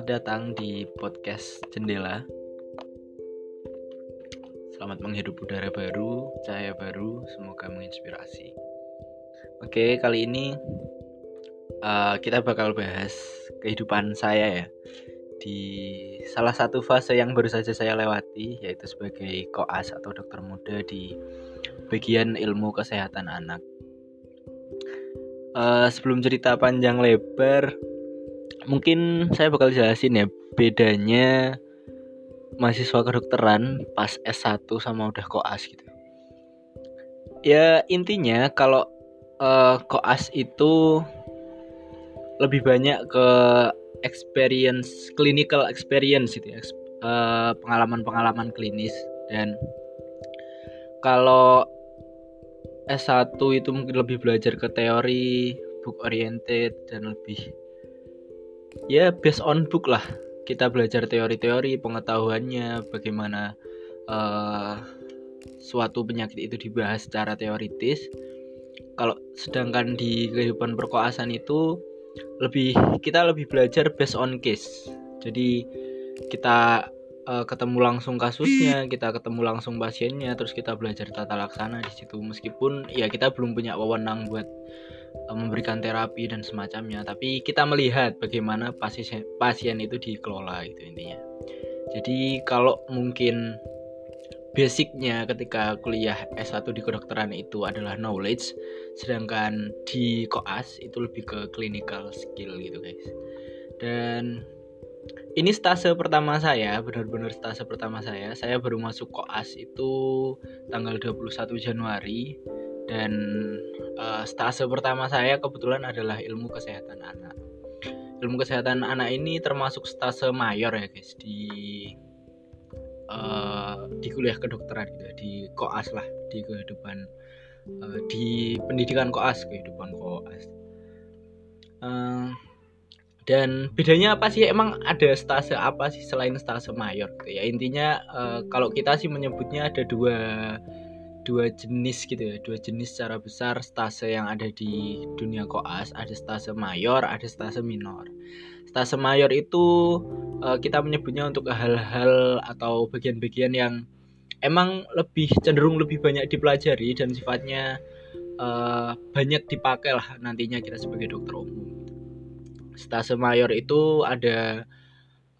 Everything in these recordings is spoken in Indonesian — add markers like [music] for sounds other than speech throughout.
Selamat datang di podcast Jendela. Selamat menghirup udara baru, cahaya baru, semoga menginspirasi. Oke, kali ini uh, kita bakal bahas kehidupan saya ya di salah satu fase yang baru saja saya lewati yaitu sebagai koas atau dokter muda di bagian ilmu kesehatan anak. Uh, sebelum cerita panjang lebar, mungkin saya bakal jelasin ya bedanya mahasiswa kedokteran pas S1 sama udah koas gitu. Ya intinya kalau uh, koas itu lebih banyak ke experience clinical experience gitu ya uh, pengalaman-pengalaman klinis dan kalau S1 itu mungkin lebih belajar ke teori book oriented dan lebih ya based on book lah. Kita belajar teori-teori pengetahuannya bagaimana uh, suatu penyakit itu dibahas secara teoritis. Kalau sedangkan di kehidupan perkoasan itu lebih kita lebih belajar based on case. Jadi kita uh, ketemu langsung kasusnya kita ketemu langsung pasiennya terus kita belajar tata laksana di situ. Meskipun ya kita belum punya wewenang buat memberikan terapi dan semacamnya. Tapi kita melihat bagaimana pasien pasien itu dikelola itu intinya. Jadi kalau mungkin basicnya ketika kuliah S1 di kedokteran itu adalah knowledge sedangkan di koas itu lebih ke clinical skill gitu guys. Dan ini stase pertama saya benar-benar stase pertama saya. Saya baru masuk koas itu tanggal 21 Januari dan uh, stase pertama saya kebetulan adalah ilmu kesehatan anak. Ilmu kesehatan anak ini termasuk stase mayor ya guys di uh, di kuliah kedokteran gitu di koas lah di kehidupan uh, di pendidikan koas kehidupan koas. Uh, dan bedanya apa sih? Emang ada stase apa sih selain stase mayor? Gitu ya intinya uh, kalau kita sih menyebutnya ada dua dua jenis gitu ya dua jenis secara besar stase yang ada di dunia koas ada stase mayor ada stase minor. Stase mayor itu uh, kita menyebutnya untuk hal-hal atau bagian-bagian yang emang lebih cenderung lebih banyak dipelajari dan sifatnya uh, banyak dipakai lah nantinya kita sebagai dokter umum. Stase mayor itu ada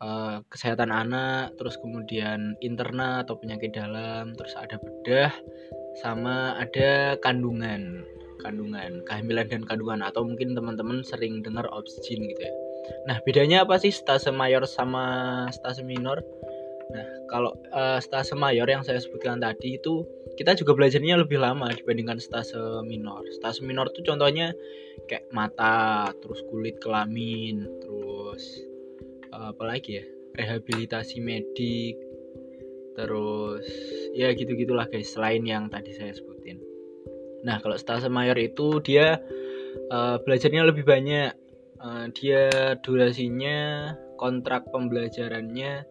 uh, kesehatan anak, terus kemudian interna atau penyakit dalam, terus ada bedah, sama ada kandungan, kandungan, kehamilan dan kandungan atau mungkin teman-teman sering dengar obsgin gitu ya. Nah, bedanya apa sih stase mayor sama stase minor? Nah, kalau uh, stase mayor yang saya sebutkan tadi itu kita juga belajarnya lebih lama dibandingkan stase minor. Stase minor itu contohnya kayak mata, terus kulit kelamin, terus uh, apa lagi ya? rehabilitasi medik, terus ya gitu gitulah guys selain yang tadi saya sebutin nah kalau stase mayor itu dia uh, belajarnya lebih banyak uh, dia durasinya kontrak pembelajarannya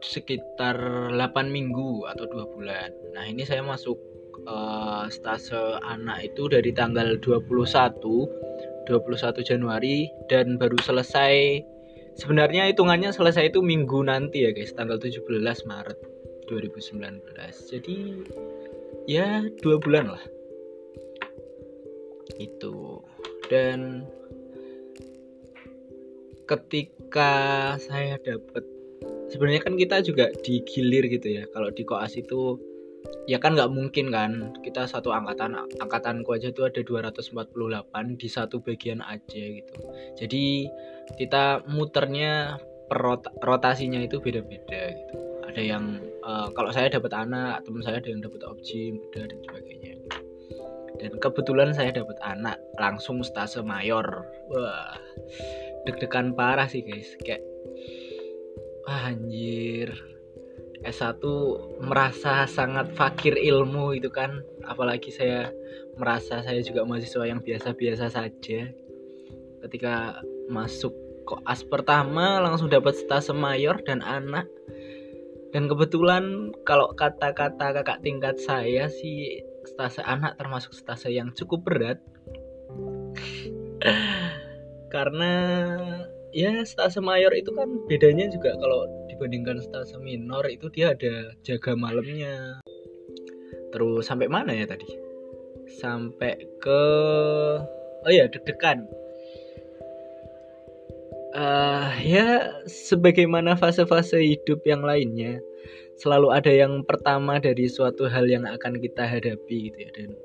sekitar 8 minggu atau dua bulan nah ini saya masuk uh, stase anak itu dari tanggal 21 21 Januari dan baru selesai sebenarnya hitungannya selesai itu minggu nanti ya guys. Tanggal 17 Maret 2019 jadi ya dua bulan lah. Itu. Dan ketika saya dapat sebenarnya kan kita juga digilir gitu ya. Kalau di koas itu ya kan nggak mungkin kan kita satu angkatan angkatanku aja tuh ada 248 di satu bagian aja gitu. Jadi kita muternya per rotasinya itu beda-beda gitu. Ada yang uh, kalau saya dapat anak teman saya ada yang dapat objek muda dan sebagainya gitu. dan kebetulan saya dapat anak langsung stase mayor. Wah deg-degan parah sih guys kayak wah anjir S1 merasa sangat fakir ilmu itu kan. Apalagi saya merasa saya juga mahasiswa yang biasa-biasa saja. Ketika masuk koas pertama langsung dapat stase mayor dan anak. Dan kebetulan kalau kata-kata kakak tingkat saya sih stase anak termasuk stase yang cukup berat. [laughs] Karena ya stase mayor itu kan bedanya juga kalau dibandingkan stase minor itu dia ada jaga malamnya. Terus sampai mana ya tadi? Sampai ke oh ya deg-degan. Uh, ya sebagaimana fase-fase hidup yang lainnya selalu ada yang pertama dari suatu hal yang akan kita hadapi gitu ya. Dan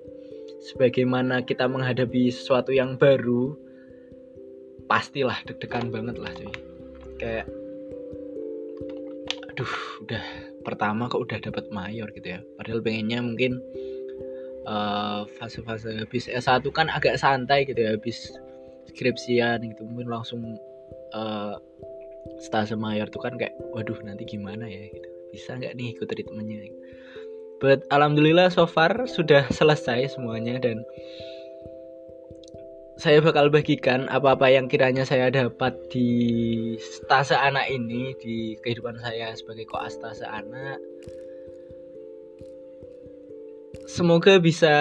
sebagaimana kita menghadapi sesuatu yang baru pastilah deg-degan banget lah cuy. Kayak aduh udah. Pertama kok udah dapat mayor gitu ya. Padahal pengennya mungkin uh, fase-fase habis S1 kan agak santai gitu ya. Habis skripsian gitu mungkin langsung uh, stase mayor tuh kan kayak waduh nanti gimana ya? gitu. Bisa nggak nih ikut ritmenya but alhamdulillah so far sudah selesai semuanya dan saya bakal bagikan apa-apa yang kiranya saya dapat di stase anak ini di kehidupan saya sebagai koas stase anak. Semoga bisa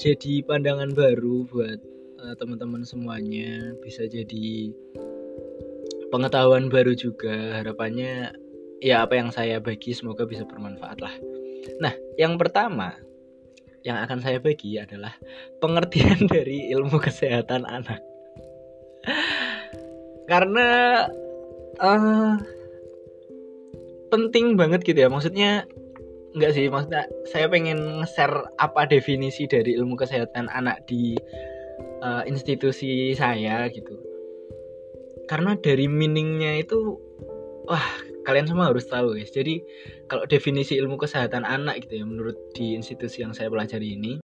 jadi pandangan baru buat uh, teman-teman semuanya. Bisa jadi pengetahuan baru juga. Harapannya ya apa yang saya bagi semoga bisa bermanfaat lah. Nah, yang pertama yang akan saya bagi adalah pengertian [laughs] dari ilmu kesehatan anak. Karena uh, penting banget gitu ya, maksudnya enggak sih, maksudnya saya pengen share apa definisi dari ilmu kesehatan anak di uh, institusi saya gitu. Karena dari meaningnya itu, wah kalian semua harus tahu guys. Jadi kalau definisi ilmu kesehatan anak gitu ya menurut di institusi yang saya pelajari ini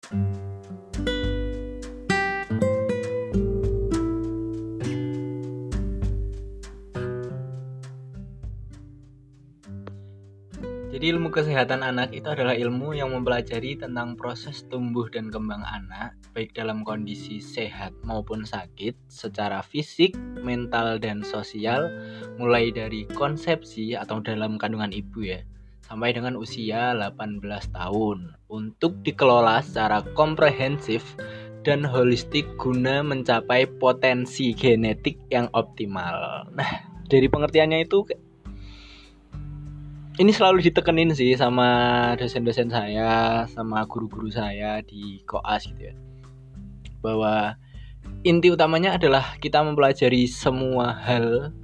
Jadi ilmu kesehatan anak itu adalah ilmu yang mempelajari tentang proses tumbuh dan kembang anak baik dalam kondisi sehat maupun sakit secara fisik, mental dan sosial mulai dari konsepsi atau dalam kandungan ibu ya sampai dengan usia 18 tahun untuk dikelola secara komprehensif dan holistik guna mencapai potensi genetik yang optimal. Nah, dari pengertiannya itu ini selalu ditekenin sih sama dosen-dosen saya, sama guru-guru saya di koas gitu ya. Bahwa inti utamanya adalah kita mempelajari semua hal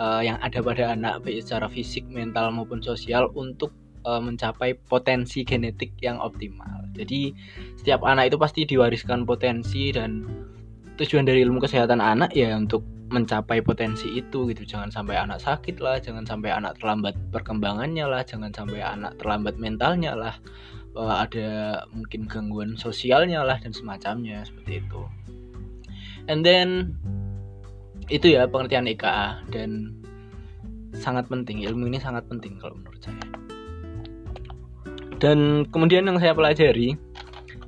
uh, yang ada pada anak baik secara fisik, mental maupun sosial untuk uh, mencapai potensi genetik yang optimal. Jadi setiap anak itu pasti diwariskan potensi dan tujuan dari ilmu kesehatan anak ya untuk mencapai potensi itu gitu. Jangan sampai anak sakit lah jangan sampai anak terlambat perkembangannya lah jangan sampai anak terlambat mentalnya lah. Bahwa ada mungkin gangguan sosialnya lah dan semacamnya seperti itu. And then itu ya pengertian IKA dan sangat penting. Ilmu ini sangat penting kalau menurut saya. Dan kemudian yang saya pelajari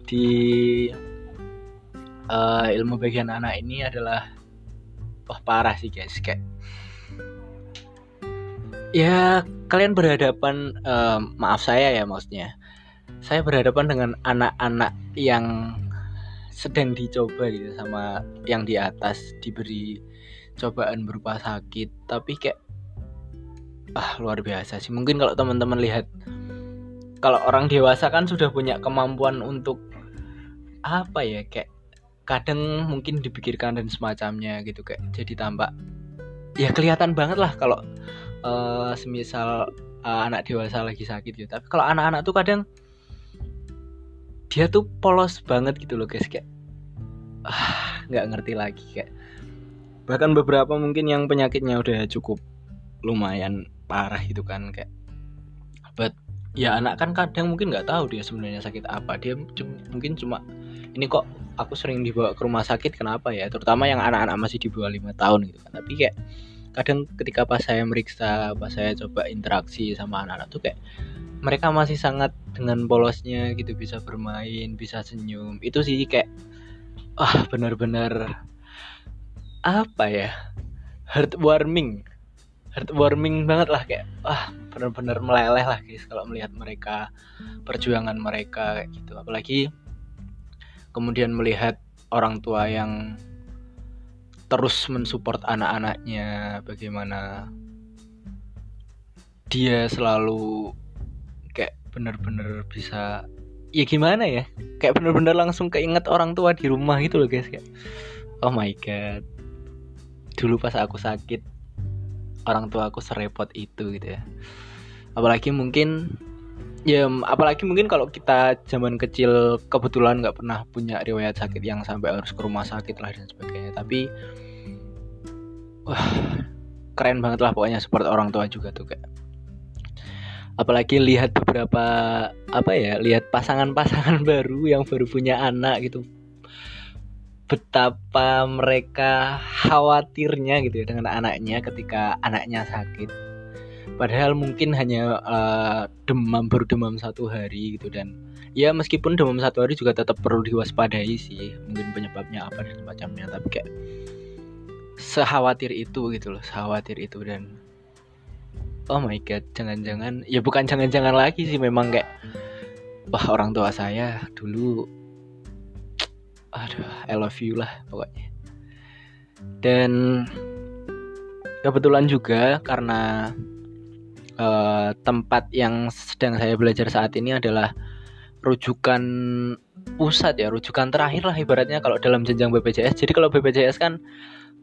di uh, ilmu bagian anak ini adalah wah parah sih guys. Kayak ya kalian berhadapan uh, maaf saya ya maksudnya. Saya berhadapan dengan anak-anak yang sedang dicoba gitu sama yang di atas diberi cobaan berupa sakit. Tapi kayak ah luar biasa sih. Mungkin kalau teman-teman lihat kalau orang dewasa kan sudah punya kemampuan untuk apa ya kayak kadang mungkin dipikirkan dan semacamnya gitu kayak jadi tampak ya kelihatan banget lah kalau uh, semisal uh, anak dewasa lagi sakit gitu. Tapi kalau anak-anak tuh kadang dia tuh polos banget gitu loh guys. Kayak ah nggak ngerti lagi kayak. Bahkan beberapa mungkin yang penyakitnya udah cukup lumayan parah gitu kan kayak. But ya anak kan kadang mungkin nggak tahu dia sebenarnya sakit apa. Dia mungkin cuma ini kok aku sering dibawa ke rumah sakit kenapa ya? Terutama yang anak-anak masih di bawah lima tahun gitu kan. Tapi kayak kadang ketika pas saya meriksa pas saya coba interaksi sama anak-anak tuh kayak mereka masih sangat dengan polosnya gitu bisa bermain bisa senyum. Itu sih kayak ah benar-benar apa ya? Heartwarming. Heartwarming banget lah kayak wah benar-benar meleleh lah guys kalau melihat mereka perjuangan mereka kayak gitu. Apalagi kemudian melihat orang tua yang terus mensupport anak-anaknya bagaimana dia selalu kayak bener-bener bisa ya gimana ya kayak bener-bener langsung keinget orang tua di rumah gitu loh guys kayak oh my god dulu pas aku sakit orang tua aku serepot itu gitu ya. Apalagi mungkin ya apalagi mungkin kalau kita zaman kecil kebetulan nggak pernah punya riwayat sakit yang sampai harus ke rumah sakit lah dan sebagainya. Tapi wah keren banget lah pokoknya support orang tua juga tuh kayak apalagi lihat beberapa apa ya lihat pasangan-pasangan [laughs] baru yang baru punya anak gitu. Betapa mereka khawatirnya gitu ya dengan anaknya ketika anaknya sakit padahal mungkin hanya uh, demam baru demam satu hari gitu dan ya meskipun demam satu hari juga tetap perlu diwaspadai sih mungkin penyebabnya apa dan semacamnya tapi kayak sekhawatir itu gitu loh sekhawatir itu dan oh my god jangan-jangan ya bukan jangan-jangan lagi sih memang kayak wah orang tua saya dulu aduh I love you lah pokoknya. Dan kebetulan juga karena uh, tempat yang sedang saya belajar saat ini adalah rujukan pusat ya rujukan terakhir lah ibaratnya kalau dalam jenjang BPJS jadi kalau BPJS kan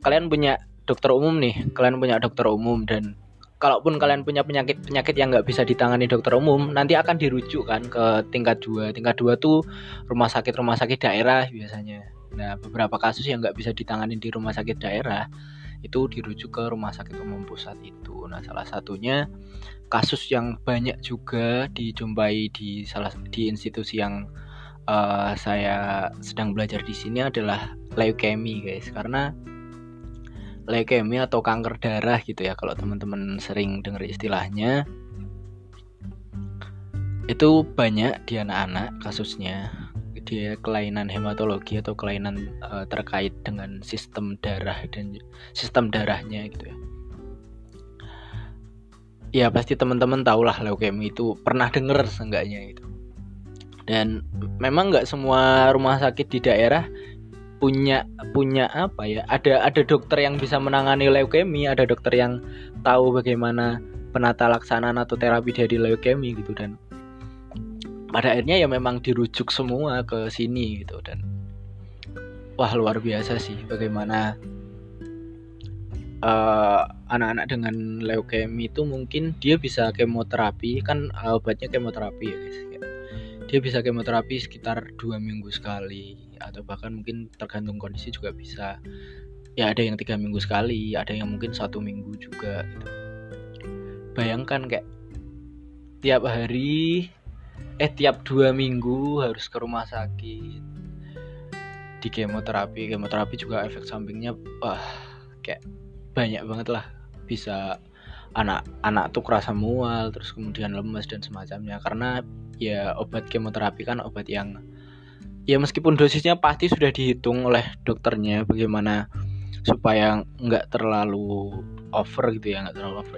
kalian punya dokter umum nih kalian punya dokter umum dan kalaupun kalian punya penyakit penyakit yang nggak bisa ditangani dokter umum nanti akan dirujuk kan ke tingkat dua. Tingkat dua tuh rumah sakit rumah sakit daerah biasanya. Nah beberapa kasus yang nggak bisa ditangani di rumah sakit daerah itu dirujuk ke rumah sakit umum pusat itu. Nah salah satunya kasus yang banyak juga dijumpai di salah di institusi yang uh, saya sedang belajar di sini adalah leukemia guys. Karena leukemia atau kanker darah gitu ya kalau teman-teman sering dengar istilahnya itu banyak di anak-anak kasusnya. Dia kelainan hematologi atau kelainan uh, terkait dengan sistem darah dan sistem darahnya gitu ya ya pasti teman-teman tahulah leukemia itu pernah dengar seenggaknya itu dan memang nggak semua rumah sakit di daerah punya punya apa ya ada ada dokter yang bisa menangani leukemia ada dokter yang tahu bagaimana penata laksanaan atau terapi dari leukemia gitu. Dan pada akhirnya ya memang dirujuk semua ke sini gitu. Dan wah luar biasa sih bagaimana eh, anak-anak dengan leukemia itu mungkin dia bisa kemoterapi kan uh, obatnya kemoterapi ya guys dia bisa kemoterapi sekitar dua minggu sekali atau bahkan mungkin tergantung kondisi juga bisa. Ya ada yang tiga minggu sekali ada yang mungkin satu minggu juga gitu. Bayangkan kayak tiap hari eh tiap dua minggu harus ke rumah sakit di kemoterapi. Kemoterapi juga efek sampingnya wah kayak banyak banget lah. Bisa anak-anak tuh kerasa mual terus kemudian lemes dan semacamnya. Karena ya obat kemoterapi kan obat yang ya meskipun dosisnya pasti sudah dihitung oleh dokternya bagaimana supaya nggak terlalu over gitu ya nggak terlalu over.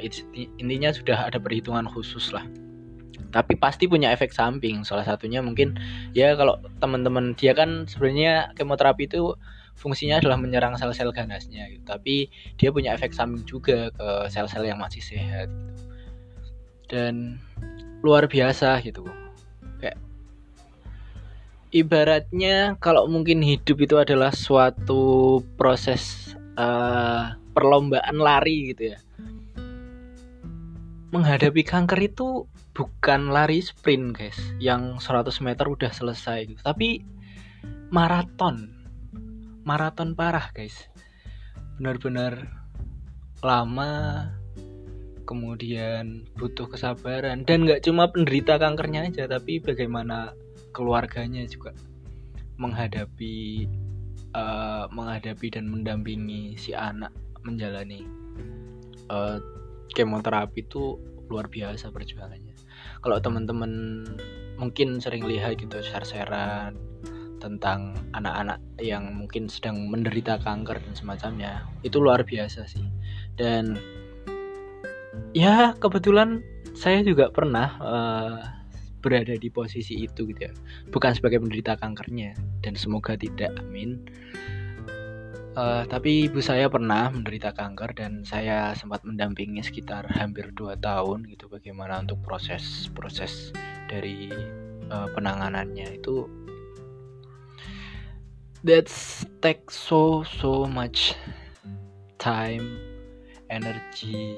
Intinya sudah ada perhitungan khusus lah. Tapi pasti punya efek samping. Salah satunya mungkin ya kalau teman-teman dia kan sebenarnya kemoterapi itu fungsinya adalah menyerang sel-sel ganasnya gitu. tapi dia punya efek samping juga ke sel-sel yang masih sehat gitu. dan luar biasa gitu ibaratnya kalau mungkin hidup itu adalah suatu proses uh, perlombaan lari gitu ya menghadapi kanker itu bukan lari sprint guys yang 100 meter udah selesai gitu tapi maraton maraton parah guys benar-benar lama kemudian butuh kesabaran dan nggak cuma penderita kankernya aja tapi bagaimana keluarganya juga menghadapi uh, menghadapi dan mendampingi si anak menjalani uh, kemoterapi itu luar biasa perjuangannya. Kalau teman-teman mungkin sering lihat gitu share-sharean tentang anak-anak yang mungkin sedang menderita kanker dan semacamnya, itu luar biasa sih. Dan ya kebetulan saya juga pernah uh, berada di posisi itu gitu ya. Bukan sebagai penderita kankernya dan semoga tidak amin. Uh, tapi ibu saya pernah menderita kanker dan saya sempat mendampingi sekitar hampir dua tahun gitu bagaimana untuk proses proses dari uh, penanganannya. Itu that's take so so much time energi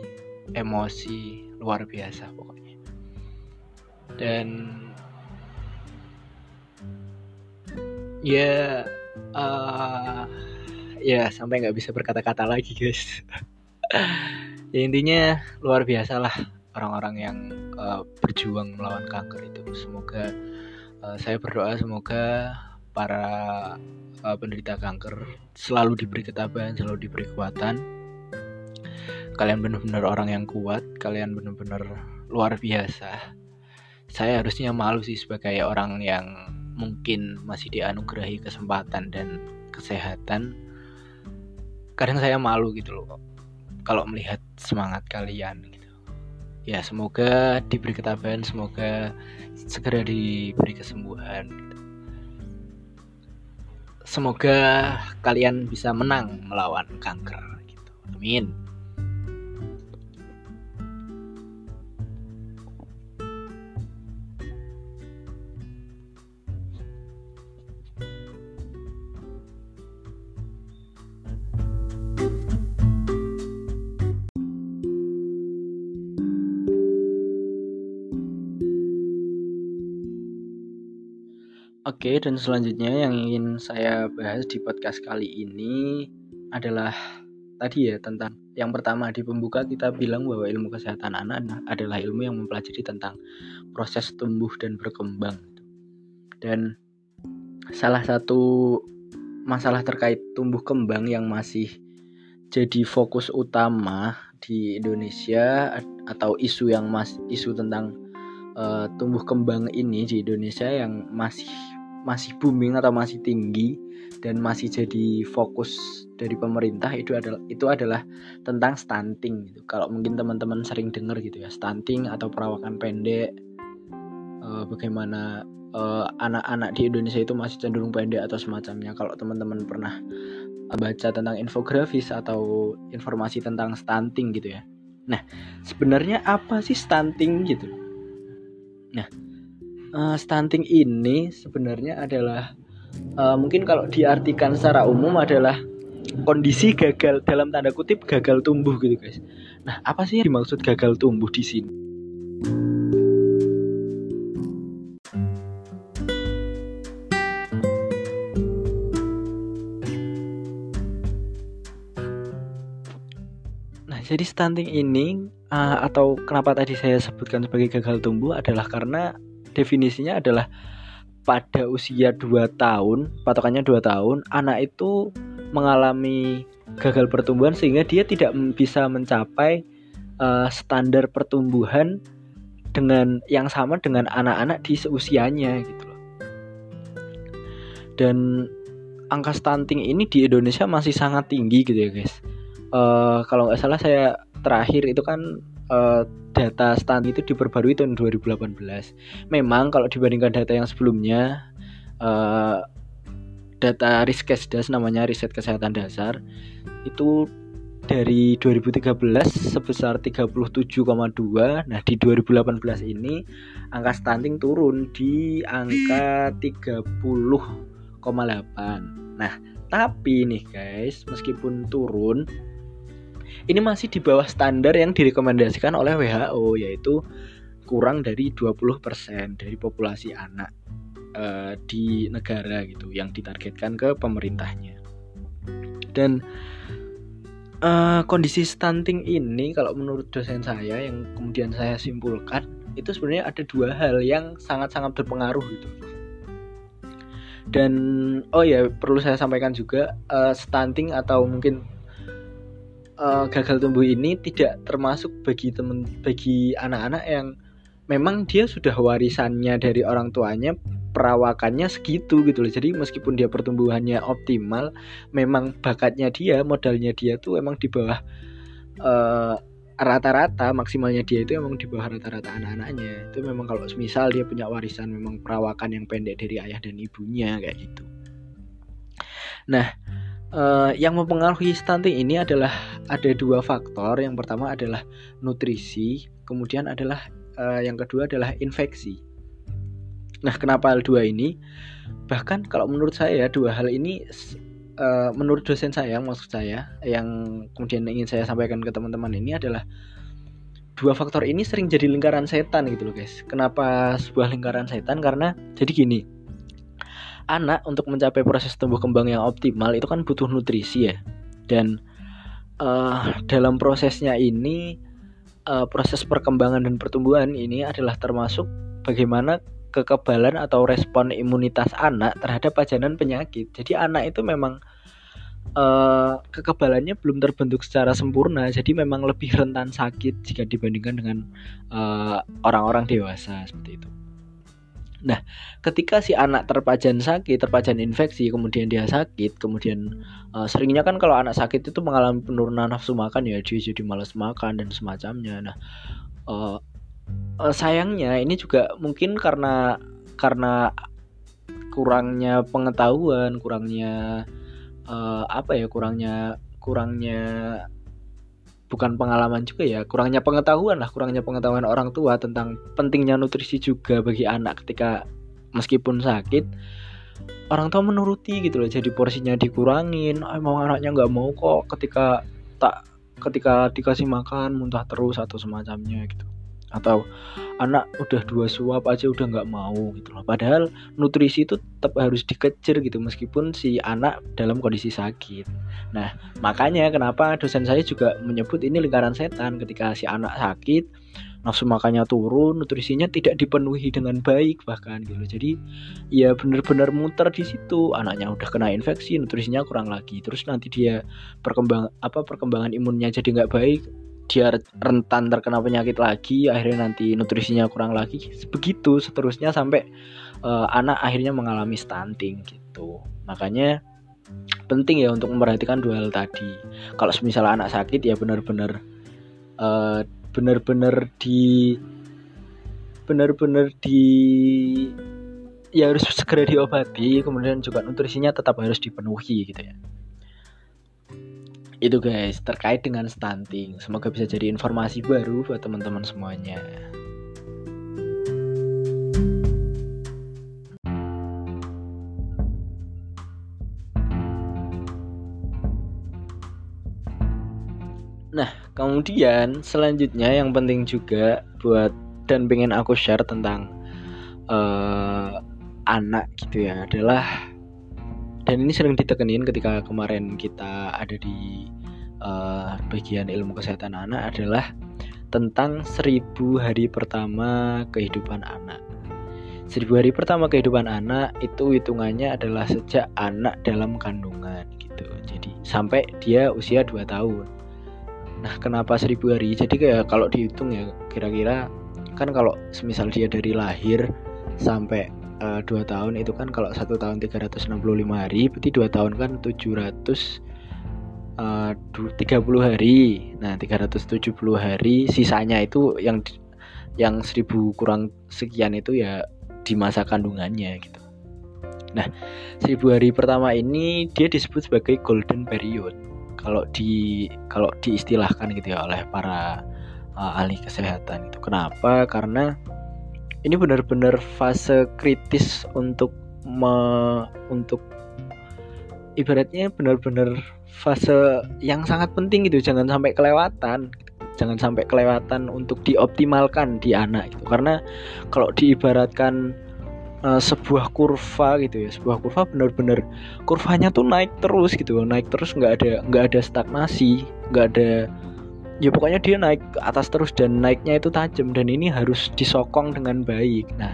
emosi luar biasa pokoknya. Dan ya uh, ya sampai nggak bisa berkata-kata lagi guys. [laughs] Ya intinya luar biasa lah orang-orang yang uh, berjuang melawan kanker itu. Semoga uh, saya berdoa semoga para uh, penderita kanker selalu diberi ketabahan selalu diberi kekuatan. Kalian benar-benar orang yang kuat kalian benar-benar luar biasa. Saya harusnya malu sih sebagai orang yang mungkin masih dianugerahi kesempatan dan kesehatan. Kadang saya malu gitu loh kalau melihat semangat kalian gitu. Ya semoga diberi ketabahan semoga segera diberi kesembuhan. gitu. Semoga kalian bisa menang melawan kanker gitu. Amin Oke, dan selanjutnya yang ingin saya bahas di podcast kali ini adalah tadi ya tentang yang pertama di pembuka kita bilang bahwa ilmu kesehatan anak adalah ilmu yang mempelajari tentang proses tumbuh dan berkembang. Dan salah satu masalah terkait tumbuh kembang yang masih jadi fokus utama di Indonesia atau isu yang mas isu tentang uh, tumbuh kembang ini di Indonesia yang masih masih booming atau masih tinggi dan masih jadi fokus dari pemerintah itu adalah itu adalah tentang stunting gitu. Kalau mungkin teman-teman sering dengar gitu ya, stunting atau perawakan pendek uh, bagaimana eh, anak-anak uh, di Indonesia itu masih cenderung pendek atau semacamnya. Kalau teman-teman pernah baca tentang infografis atau informasi tentang stunting gitu ya. Nah, sebenarnya apa sih stunting gitu? Nah, uh, stunting ini sebenarnya adalah uh, mungkin kalau diartikan secara umum adalah kondisi gagal dalam tanda kutip gagal tumbuh gitu guys. Nah, apa sih yang dimaksud gagal tumbuh di sini? Nah, jadi stunting ini uh, atau kenapa tadi saya sebutkan sebagai gagal tumbuh adalah karena definisinya adalah pada usia 2 tahun, patokannya 2 tahun, anak itu mengalami gagal pertumbuhan sehingga dia tidak bisa mencapai uh, standar pertumbuhan dengan yang sama dengan anak-anak di seusianya gitu. Dan angka stunting ini di Indonesia masih sangat tinggi gitu ya guys. Uh, kalau nggak salah saya terakhir itu kan uh, data stunting itu diperbarui tahun 2018. Memang kalau dibandingkan data yang sebelumnya uh, data Riskesdas namanya riset kesehatan dasar itu dari 2013 sebesar 37,2 nah di 2018 ini angka stunting turun di angka 30,8 nah tapi nih guys meskipun turun ini masih di bawah standar yang direkomendasikan oleh WHO yaitu kurang dari 20% dari populasi anak uh, di negara gitu yang ditargetkan ke pemerintahnya. Dan uh, kondisi stunting ini kalau menurut dosen saya yang kemudian saya simpulkan itu sebenarnya ada dua hal yang sangat-sangat berpengaruh gitu. Dan oh ya perlu saya sampaikan juga uh, stunting atau mungkin uh, gagal tumbuh ini tidak termasuk bagi temen bagi anak-anak yang memang dia sudah warisannya dari orang tuanya perawakannya segitu gitu loh. Jadi meskipun dia pertumbuhannya optimal memang bakatnya dia modalnya dia tuh emang di bawah eh, rata-rata maksimalnya dia itu emang di bawah rata-rata anak-anaknya. Itu memang kalau misal dia punya warisan memang perawakan yang pendek dari ayah dan ibunya kayak gitu. Nah uh, yang mempengaruhi stunting ini adalah ada dua faktor. Yang pertama adalah nutrisi, kemudian adalah uh, yang kedua adalah infeksi. Nah, kenapa hal dua ini? Bahkan kalau menurut saya dua hal ini uh, menurut dosen saya maksud saya yang kemudian ingin saya sampaikan ke teman-teman ini adalah dua faktor ini sering jadi lingkaran setan gitu loh guys. Kenapa sebuah lingkaran setan? Karena jadi gini anak untuk mencapai proses tumbuh kembang yang optimal itu kan butuh nutrisi ya dan uh, dalam prosesnya ini uh, proses perkembangan dan pertumbuhan ini adalah termasuk bagaimana kekebalan atau respon imunitas anak terhadap pajanan penyakit. Jadi anak itu memang uh, kekebalannya belum terbentuk secara sempurna jadi memang lebih rentan sakit jika dibandingkan dengan orang-orang uh, dewasa seperti itu Nah, ketika si anak terpajan sakit, terpajan infeksi, kemudian dia sakit, kemudian uh, seringnya kan kalau anak sakit itu mengalami penurunan nafsu makan ya, dia jadi malas makan dan semacamnya. Nah, uh, uh, sayangnya ini juga mungkin karena karena kurangnya pengetahuan, kurangnya uh, apa ya, kurangnya kurangnya bukan pengalaman juga ya kurangnya pengetahuan lah kurangnya pengetahuan orang tua tentang pentingnya nutrisi juga bagi anak ketika meskipun sakit orang tua menuruti gitu loh. Jadi porsinya dikurangin emang anaknya nggak mau kok ketika tak ketika dikasih makan muntah terus atau semacamnya gitu atau anak udah dua suap aja udah nggak mau gitu loh padahal nutrisi itu tetap harus dikejar gitu meskipun si anak dalam kondisi sakit nah makanya kenapa dosen saya juga menyebut ini lingkaran setan ketika si anak sakit nafsu makannya turun, nutrisinya tidak dipenuhi dengan baik bahkan gitu. Jadi ya benar-benar muter di situ. Anaknya udah kena infeksi, nutrisinya kurang lagi. Terus nanti dia perkembang apa perkembangan imunnya jadi nggak baik, dia rentan terkena penyakit lagi akhirnya nanti nutrisinya kurang lagi. Begitu seterusnya sampai uh, anak akhirnya mengalami stunting gitu. Makanya penting ya untuk memperhatikan dua hal tadi. Kalau misalnya anak sakit ya benar-benar uh, benar-benar di benar-benar di ya harus [laughs] segera diobati. Kemudian juga nutrisinya tetap harus dipenuhi gitu ya itu guys terkait dengan stunting. Semoga bisa jadi informasi baru buat teman-teman semuanya. Nah, kemudian selanjutnya yang penting juga buat dan pengen aku share tentang uh, anak gitu ya adalah dan ini sering ditekenin ketika kemarin kita ada di uh, bagian ilmu kesehatan anak adalah tentang seribu hari pertama kehidupan anak. Seribu hari pertama kehidupan anak itu hitungannya adalah sejak anak dalam kandungan gitu. Jadi sampai dia usia 2 tahun. Nah, kenapa seribu hari? Jadi kayak kalau dihitung ya kira-kira kan kalau semisal dia dari lahir sampai uh, dua tahun itu kan kalau satu tahun 365 hari berarti dua tahun kan 700 uh, 30 hari. Nah 370 hari sisanya itu yang yang 1000 kurang sekian itu ya di masa kandungannya gitu. Nah 1000 hari pertama ini dia disebut sebagai golden period. Kalau di kalau diistilahkan gitu ya oleh para uh, ahli kesehatan itu. Kenapa? Karena ini benar-benar fase kritis untuk me, untuk ibaratnya benar-benar fase yang sangat penting gitu. Jangan sampai kelewatan jangan sampai kelewatan untuk dioptimalkan di anak itu karena kalau diibaratkan uh, sebuah kurva gitu ya sebuah kurva benar-benar kurvanya tuh naik terus gitu. Naik terus nggak ada nggak ada stagnasi nggak ada ya pokoknya dia naik ke atas terus dan naiknya itu tajam dan ini harus disokong dengan baik. Nah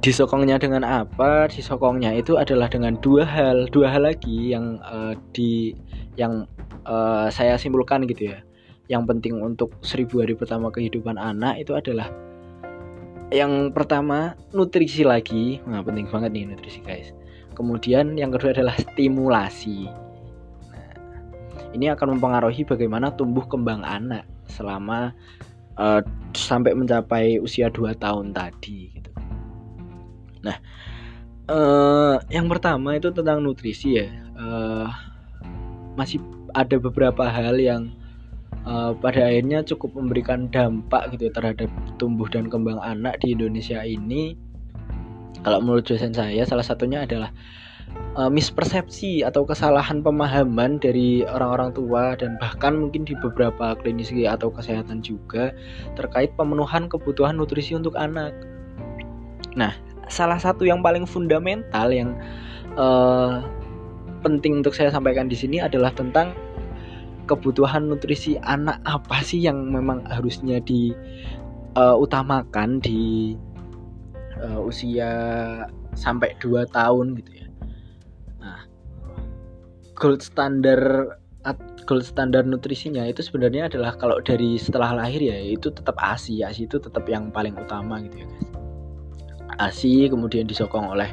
disokongnya dengan apa? Disokongnya itu adalah dengan dua hal dua hal lagi yang uh, di yang uh, saya simpulkan gitu ya. Yang penting untuk seribu hari pertama kehidupan anak itu adalah yang pertama nutrisi lagi. Nah penting banget nih nutrisi guys. Kemudian yang kedua adalah stimulasi ini akan mempengaruhi bagaimana tumbuh kembang anak selama uh, sampai mencapai usia 2 tahun tadi gitu. Nah, uh, yang pertama itu tentang nutrisi ya. Uh, masih ada beberapa hal yang uh, pada akhirnya cukup memberikan dampak gitu terhadap tumbuh dan kembang anak di Indonesia ini. Kalau menurut dosen saya salah satunya adalah uh, mispersepsi atau kesalahan pemahaman dari orang-orang tua dan bahkan mungkin di beberapa klinis atau kesehatan juga terkait pemenuhan kebutuhan nutrisi untuk anak. Nah, salah satu yang paling fundamental yang uh, penting untuk saya sampaikan di sini adalah tentang kebutuhan nutrisi anak apa sih yang memang harusnya diutamakan uh, di uh, usia sampai 2 tahun gitu ya. Gold standar gold standar nutrisinya itu sebenarnya adalah kalau dari setelah lahir ya itu tetap ASI, ASI itu tetap yang paling utama gitu ya guys. ASI kemudian disokong oleh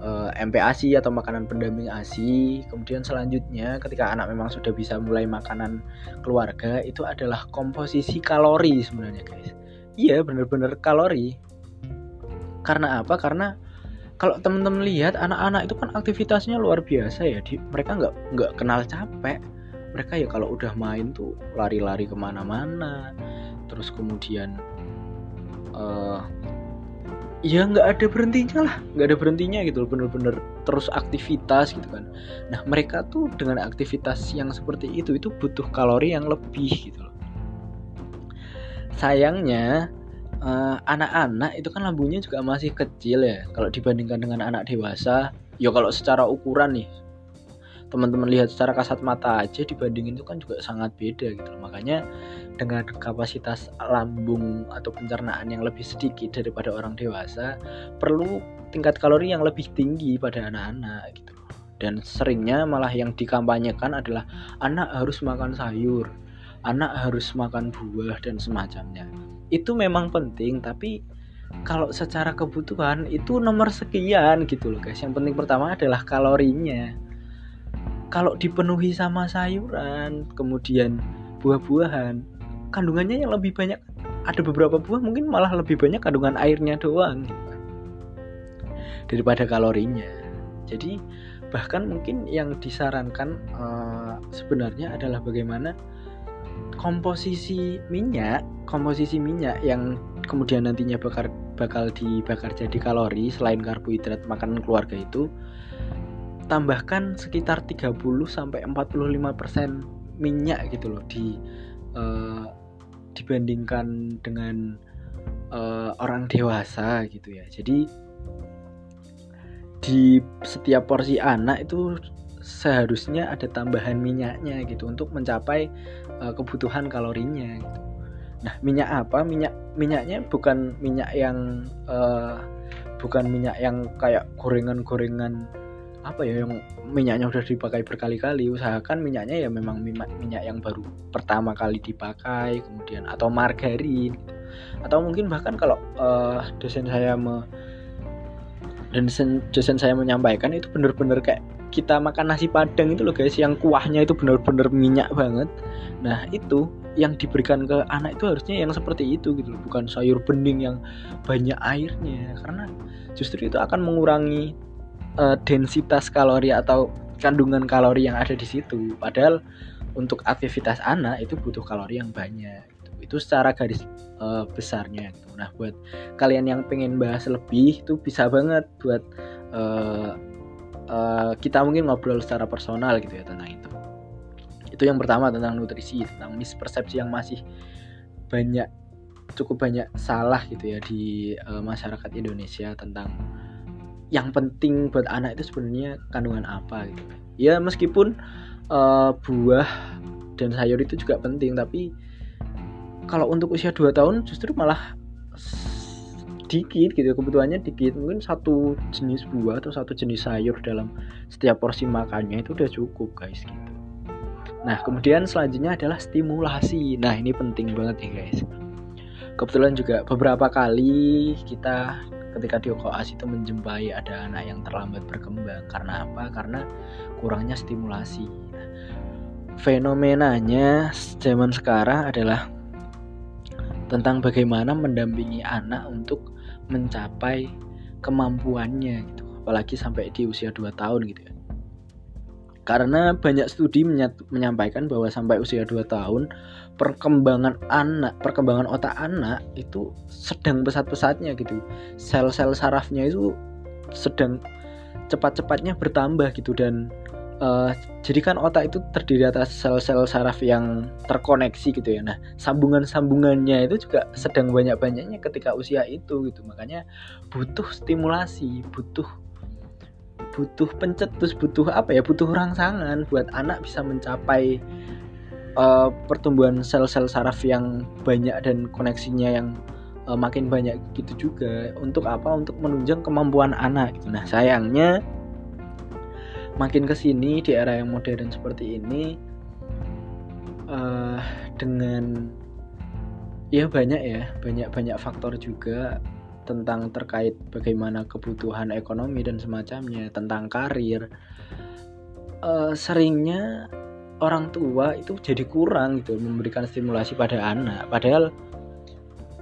uh, eh, MPASI atau makanan pendamping ASI. Kemudian selanjutnya ketika anak memang sudah bisa mulai makanan keluarga itu adalah komposisi kalori sebenarnya guys. Iya benar-benar kalori. Karena apa? Karena kalau teman-teman lihat anak-anak itu kan aktivitasnya luar biasa ya. Di, mereka nggak nggak kenal capek. Mereka ya kalau udah main tuh lari-lari ke mana-mana. Terus kemudian uh, ya nggak ada berhentinya lah nggak ada berhentinya gitu bener-bener terus aktivitas gitu kan nah mereka tuh dengan aktivitas yang seperti itu itu butuh kalori yang lebih gitu loh sayangnya eh, anak-anak itu kan lambungnya juga masih kecil ya. Kalau dibandingkan dengan anak dewasa ya kalau secara ukuran nih teman-teman lihat secara kasat mata aja dibandingin itu kan juga sangat beda gitu makanya dengan kapasitas lambung atau pencernaan yang lebih sedikit daripada orang dewasa perlu tingkat kalori yang lebih tinggi pada anak-anak gitu dan seringnya malah yang dikampanyekan adalah anak harus makan sayur anak harus makan buah dan semacamnya itu memang penting tapi kalau secara kebutuhan itu nomor sekian gitu loh guys. Yang penting pertama adalah kalorinya. Kalau dipenuhi sama sayuran kemudian buah-buahan kandungannya yang lebih banyak ada beberapa buah mungkin malah lebih banyak kandungan airnya doang. Gitu daripada kalorinya. Jadi bahkan mungkin yang disarankan uh, sebenarnya adalah bagaimana komposisi minyak komposisi minyak yang kemudian nantinya bakal bakal dibakar jadi kalori selain karbohidrat makanan keluarga itu tambahkan sekitar 30 sampai 45% minyak gitu loh di uh, dibandingkan dengan uh, orang dewasa gitu ya. Jadi di setiap porsi anak itu seharusnya ada tambahan minyaknya gitu untuk mencapai uh, kebutuhan kalorinya gitu. Nah, minyak apa? Minyak minyaknya bukan minyak yang uh, bukan minyak yang kayak gorengan-gorengan apa ya yang minyaknya udah dipakai berkali-kali usahakan minyaknya ya memang minyak minyak yang baru pertama kali dipakai kemudian atau margarin atau mungkin bahkan kalau uh, dosen saya me dan dosen, dosen saya menyampaikan itu bener-bener kayak kita makan nasi padang itu loh guys yang kuahnya itu bener-bener minyak banget nah itu yang diberikan ke anak itu harusnya yang seperti itu gitu loh bukan sayur bening yang banyak airnya karena justru itu akan mengurangi uh, densitas kalori atau kandungan kalori yang ada di situ. Padahal untuk aktivitas anak itu butuh kalori yang banyak. Gitu. Itu secara garis uh, besarnya. Gitu. Nah, buat kalian yang pengen bahas lebih itu bisa banget buat uh, uh, kita mungkin ngobrol secara personal gitu ya tentang itu. Itu yang pertama tentang nutrisi, tentang mispersepsi yang masih banyak cukup banyak salah gitu ya di uh, masyarakat Indonesia tentang yang penting buat anak itu sebenarnya kandungan apa gitu ya meskipun uh, buah dan sayur itu juga penting tapi kalau untuk usia 2 tahun justru malah sedikit gitu. Kebutuhannya dikit. Mungkin satu jenis buah atau satu jenis sayur dalam setiap porsi makannya itu udah cukup guys gitu. Nah kemudian selanjutnya adalah stimulasi. Nah ini penting banget ya guys. Kebetulan juga beberapa kali kita ketika di koas itu menjumpai ada anak yang terlambat berkembang. Karena apa? Karena kurangnya stimulasi. Fenomenanya zaman sekarang adalah tentang bagaimana mendampingi anak untuk mencapai kemampuannya gitu apalagi sampai di usia 2 tahun gitu ya karena banyak studi menyampaikan bahwa sampai usia 2 tahun perkembangan anak, perkembangan otak anak itu sedang pesat-pesatnya gitu. Sel-sel sarafnya itu sedang cepat-cepatnya bertambah gitu dan uh, jadi kan otak itu terdiri atas sel-sel saraf yang terkoneksi gitu ya. Nah, sambungan-sambungannya itu juga sedang banyak-banyaknya ketika usia itu gitu. Makanya butuh stimulasi, butuh butuh pencetus butuh apa ya butuh rangsangan buat anak bisa mencapai uh, pertumbuhan sel-sel saraf yang banyak dan koneksinya yang uh, makin banyak gitu juga untuk apa untuk menunjang kemampuan anak gitu. nah sayangnya makin ke sini di era yang modern seperti ini uh, dengan ya banyak ya banyak banyak faktor juga tentang terkait bagaimana kebutuhan ekonomi dan semacamnya, tentang karir, uh, seringnya orang tua itu jadi kurang gitu memberikan stimulasi pada anak. Padahal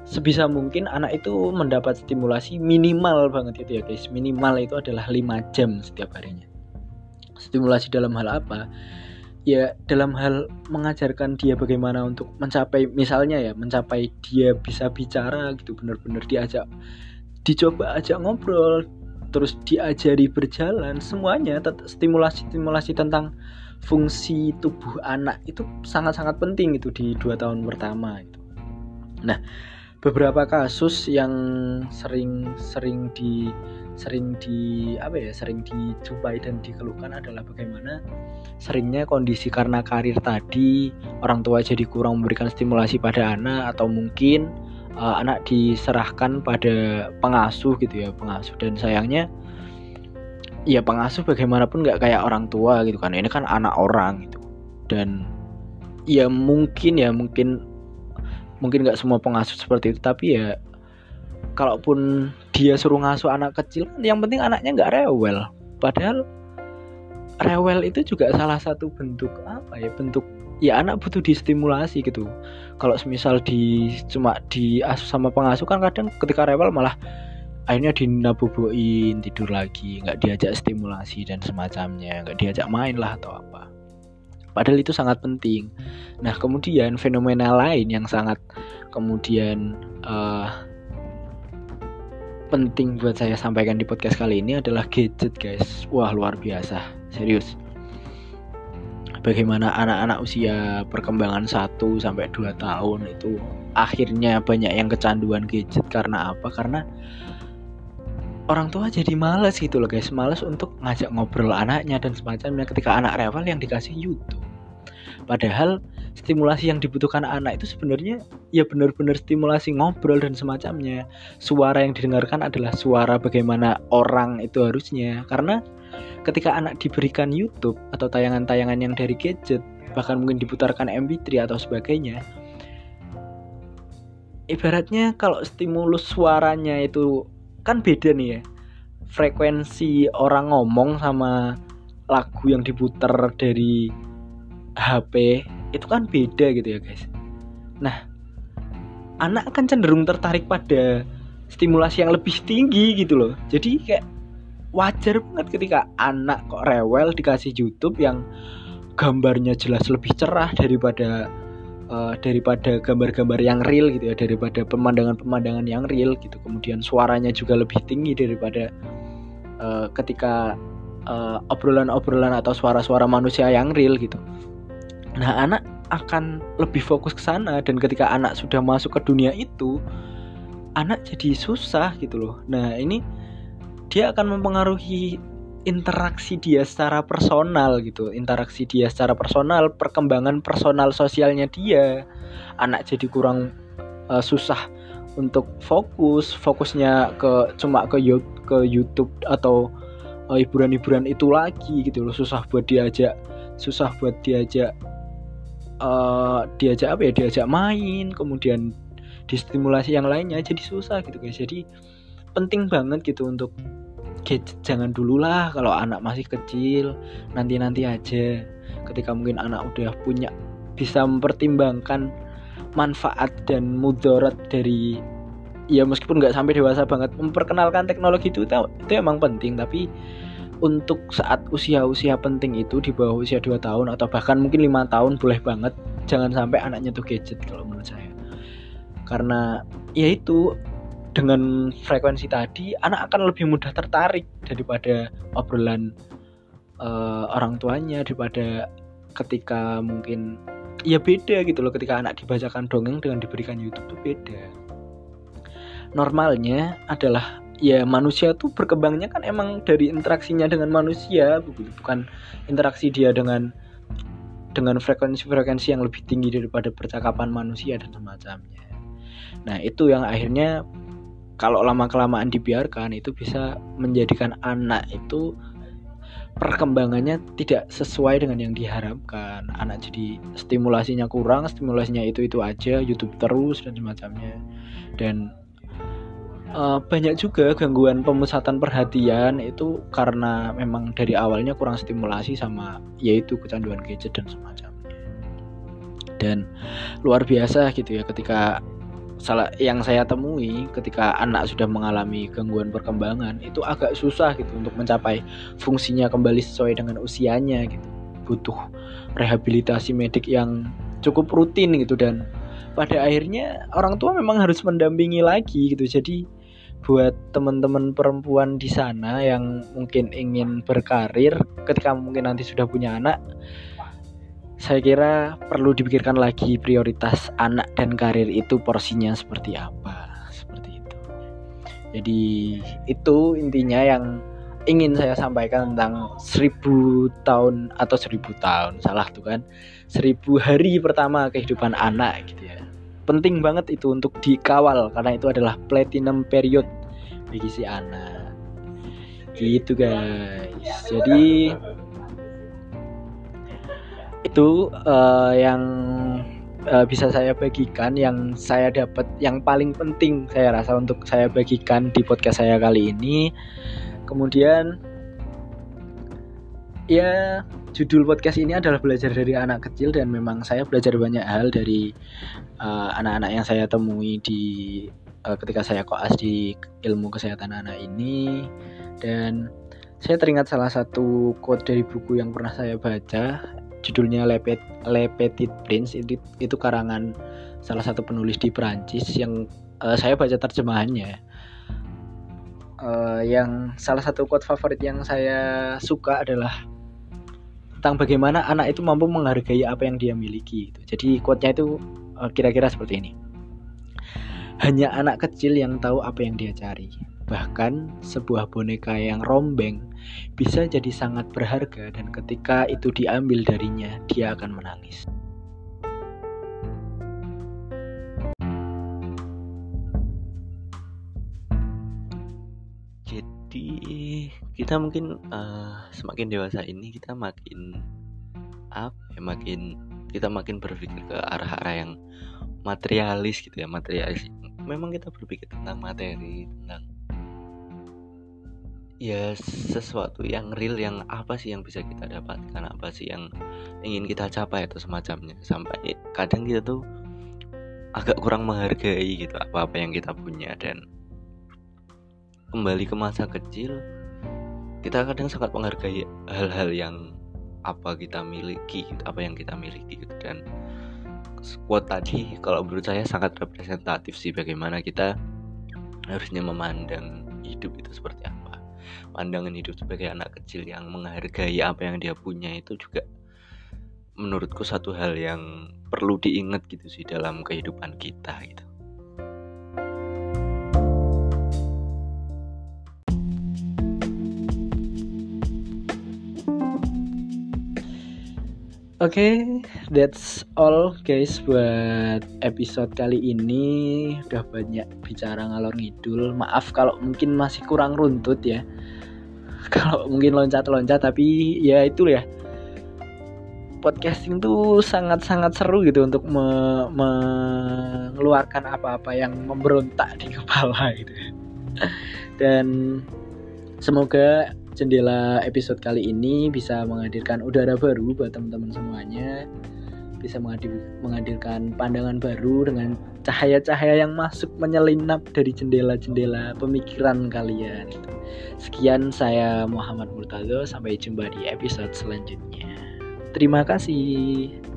sebisa mungkin anak itu mendapat stimulasi minimal banget itu ya guys. Minimal itu adalah 5 jam setiap harinya. Stimulasi dalam hal apa? ya dalam hal mengajarkan dia bagaimana untuk mencapai misalnya ya mencapai dia bisa bicara gitu benar-benar diajak dicoba ajak ngobrol terus diajari berjalan semuanya stimulasi-stimulasi tentang fungsi tubuh anak itu sangat-sangat penting itu di dua tahun pertama itu nah beberapa kasus yang sering sering di sering di apa ya sering dijumpai dan dikeluhkan adalah bagaimana seringnya kondisi karena karir tadi orang tua jadi kurang memberikan stimulasi pada anak atau mungkin uh, anak diserahkan pada pengasuh gitu ya pengasuh. Dan sayangnya ya pengasuh bagaimanapun nggak kayak orang tua gitu kan. Ini kan anak orang gitu. Dan ya mungkin ya mungkin mungkin nggak semua pengasuh seperti itu tapi ya kalaupun dia suruh ngasuh anak kecil yang penting anaknya nggak rewel. Padahal rewel itu juga salah satu bentuk apa ya bentuk ya anak butuh distimulasi gitu. Kalau semisal di cuma diasuh sama pengasuh kan kadang ketika rewel malah akhirnya dinaboboin tidur lagi nggak diajak stimulasi dan semacamnya nggak diajak main lah atau apa padahal itu sangat penting. Nah kemudian fenomena lain yang sangat kemudian uh, penting buat saya sampaikan di podcast kali ini adalah gadget guys. Wah luar biasa. Serius. Bagaimana anak-anak usia perkembangan 1 sampai 2 tahun itu akhirnya banyak yang kecanduan gadget. Karena apa? Karena orang tua jadi males gitu loh guys. Males untuk ngajak ngobrol anaknya dan semacamnya ketika anak rewel yang dikasih YouTube padahal stimulasi yang dibutuhkan anak itu sebenarnya ya benar-benar stimulasi ngobrol dan semacamnya. Suara yang didengarkan adalah suara bagaimana orang itu harusnya. Karena ketika anak diberikan YouTube atau tayangan-tayangan yang dari gadget, bahkan mungkin diputarkan MP3 atau sebagainya, ibaratnya kalau stimulus suaranya itu kan beda nih ya. Frekuensi orang ngomong sama lagu yang diputar dari HP itu kan beda gitu ya guys. Nah anak akan cenderung tertarik pada stimulasi yang lebih tinggi gitu loh. Jadi kayak wajar banget ketika anak kok rewel dikasih YouTube yang gambarnya jelas lebih cerah daripada uh, daripada gambar-gambar yang real gitu ya daripada pemandangan-pemandangan yang real gitu. Kemudian suaranya juga lebih tinggi daripada uh, ketika uh, obrolan-obrolan atau suara-suara manusia yang real gitu Nah, anak akan lebih fokus ke sana dan ketika anak sudah masuk ke dunia itu, anak jadi susah gitu loh. Nah, ini dia akan mempengaruhi interaksi dia secara personal gitu, interaksi dia secara personal, perkembangan personal sosialnya dia. Anak jadi kurang uh, susah untuk fokus, fokusnya ke cuma ke ke YouTube atau eh, hiburan-hiburan uh, itu lagi gitu loh, susah buat diajak, susah buat diajak uh, diajak apa ya diajak main kemudian distimulasi yang lainnya jadi susah gitu guys. Jadi penting banget gitu untuk gadget jangan dulu lah kalau anak masih kecil nanti nanti aja ketika mungkin anak udah punya bisa mempertimbangkan manfaat dan mudarat dari ya meskipun nggak sampai dewasa banget memperkenalkan teknologi itu itu, emang penting tapi untuk saat usia-usia penting itu di bawah usia 2 tahun atau bahkan mungkin lima tahun boleh banget jangan sampai anaknya tuh gadget kalau menurut saya. Karena ya itu dengan frekuensi tadi anak akan lebih mudah tertarik daripada obrolan uh, orang tuanya daripada ketika mungkin ya beda gitu loh ketika anak dibacakan dongeng dengan diberikan YouTube tuh beda. Normalnya adalah ya manusia tuh berkembangnya kan emang dari interaksinya dengan manusia bukan interaksi dia dengan dengan frekuensi-frekuensi yang lebih tinggi daripada percakapan manusia dan semacamnya. Nah, itu yang akhirnya kalau lama kelamaan dibiarkan itu bisa menjadikan anak itu perkembangannya tidak sesuai dengan yang diharapkan. Anak jadi stimulasinya kurang, stimulasinya itu-itu aja, YouTube terus dan semacamnya. Dan uh, banyak juga gangguan pemusatan perhatian itu karena memang dari awalnya kurang stimulasi sama yaitu kecanduan gadget dan semacamnya. Dan luar biasa gitu ya ketika salah yang saya temui ketika anak sudah mengalami gangguan perkembangan itu agak susah gitu untuk mencapai fungsinya kembali sesuai dengan usianya gitu. Butuh rehabilitasi medik yang cukup rutin gitu dan pada akhirnya orang tua memang harus mendampingi lagi gitu. Jadi buat teman-teman perempuan di sana yang mungkin ingin berkarir ketika mungkin nanti sudah punya anak saya kira perlu dipikirkan lagi prioritas anak dan karir itu porsinya seperti apa seperti itu. Jadi itu intinya yang ingin saya sampaikan tentang seribu tahun atau seribu tahun salah tuh kan? Seribu hari pertama kehidupan anak gitu ya penting banget itu untuk dikawal karena itu adalah platinum period bagi si anak gitu guys. Jadi itu uh, yang uh, bisa saya bagikan yang saya dapat yang paling penting saya rasa untuk saya bagikan di podcast saya kali ini. Kemudian ya judul podcast ini adalah belajar dari anak kecil dan memang saya belajar banyak hal dari eh, anak-anak uh, yang saya temui di uh, ketika saya koas di ilmu kesehatan anak ini. Dan saya teringat salah satu quote dari buku yang pernah saya baca judulnya Le, Pet, Le Petit Prince. Itu, itu karangan salah satu penulis di Perancis yang uh, saya baca terjemahannya. Uh, yang salah satu quote favorit yang saya suka adalah tentang bagaimana anak itu mampu menghargai apa yang dia miliki gitu. Jadi quote-nya itu uh, kira-kira seperti ini. Hanya anak kecil yang tahu apa yang dia cari. Bahkan sebuah boneka yang rombeng bisa jadi sangat berharga dan ketika itu diambil darinya, dia akan menangis. Kita mungkin uh, semakin dewasa ini kita makin apa ya makin kita makin berpikir ke arah-arah yang materialis gitu ya materialis. Memang kita berpikir tentang materi tentang ya sesuatu yang real yang apa sih yang bisa kita dapatkan apa sih yang ingin kita capai atau semacamnya. Sampai kadang kita tuh agak kurang menghargai gitu apa-apa yang kita punya dan kembali ke masa kecil kita kadang sangat menghargai hal-hal yang apa kita miliki apa yang kita miliki gitu. Dan quote tadi kalau menurut saya sangat representatif sih bagaimana kita harusnya memandang hidup itu seperti apa. Pandangan hidup sebagai anak kecil yang menghargai apa yang dia punya itu juga menurutku satu hal yang perlu diingat gitu sih dalam kehidupan kita gitu Oke, okay, that's all guys buat episode kali ini. Udah banyak bicara ngalor ngidul. Maaf kalau mungkin masih kurang runtut ya. [laughs] Kalau mungkin loncat-loncat tapi ya itu ya. Podcasting tuh sangat-sangat seru gitu untuk me mengeluarkan apa-apa yang memberontak di kepala gitu. [laughs] Dan semoga jendela episode kali ini bisa menghadirkan udara baru buat teman-teman semuanya bisa menghadir, menghadirkan pandangan baru dengan cahaya-cahaya yang masuk menyelinap dari jendela-jendela pemikiran kalian. Sekian saya Muhammad Murtado, sampai jumpa di episode selanjutnya. Terima kasih.